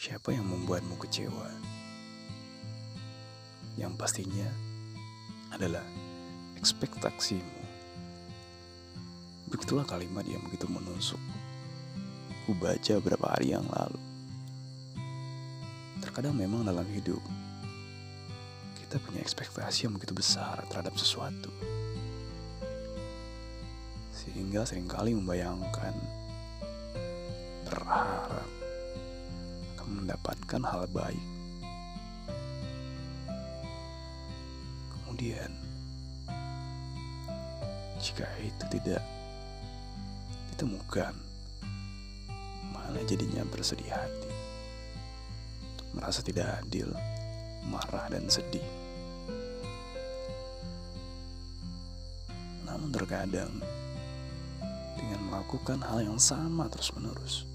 Siapa yang membuatmu kecewa? Yang pastinya adalah ekspektasimu. Begitulah kalimat yang begitu menusuk. Ku baca beberapa hari yang lalu. Terkadang memang dalam hidup kita punya ekspektasi yang begitu besar terhadap sesuatu. Sehingga sering kali membayangkan berharap mendapatkan hal baik. Kemudian, jika itu tidak ditemukan, malah jadinya bersedih hati, merasa tidak adil, marah dan sedih. Namun terkadang dengan melakukan hal yang sama terus-menerus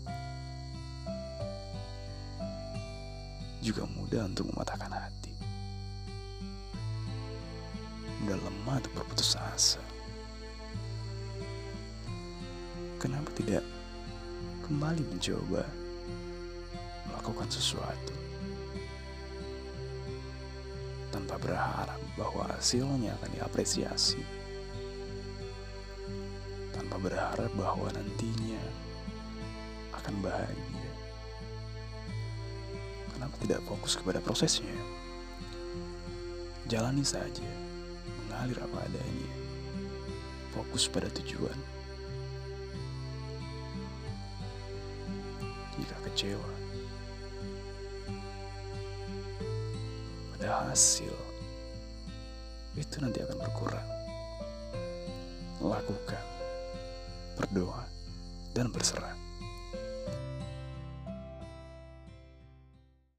juga mudah untuk mematahkan hati. Mudah lemah untuk berputus asa. Kenapa tidak kembali mencoba melakukan sesuatu tanpa berharap bahwa hasilnya akan diapresiasi, tanpa berharap bahwa nantinya akan bahagia. Kenapa tidak fokus kepada prosesnya? Jalani saja, mengalir apa adanya. Fokus pada tujuan. Jika kecewa pada hasil, itu nanti akan berkurang. Lakukan, berdoa, dan berserah.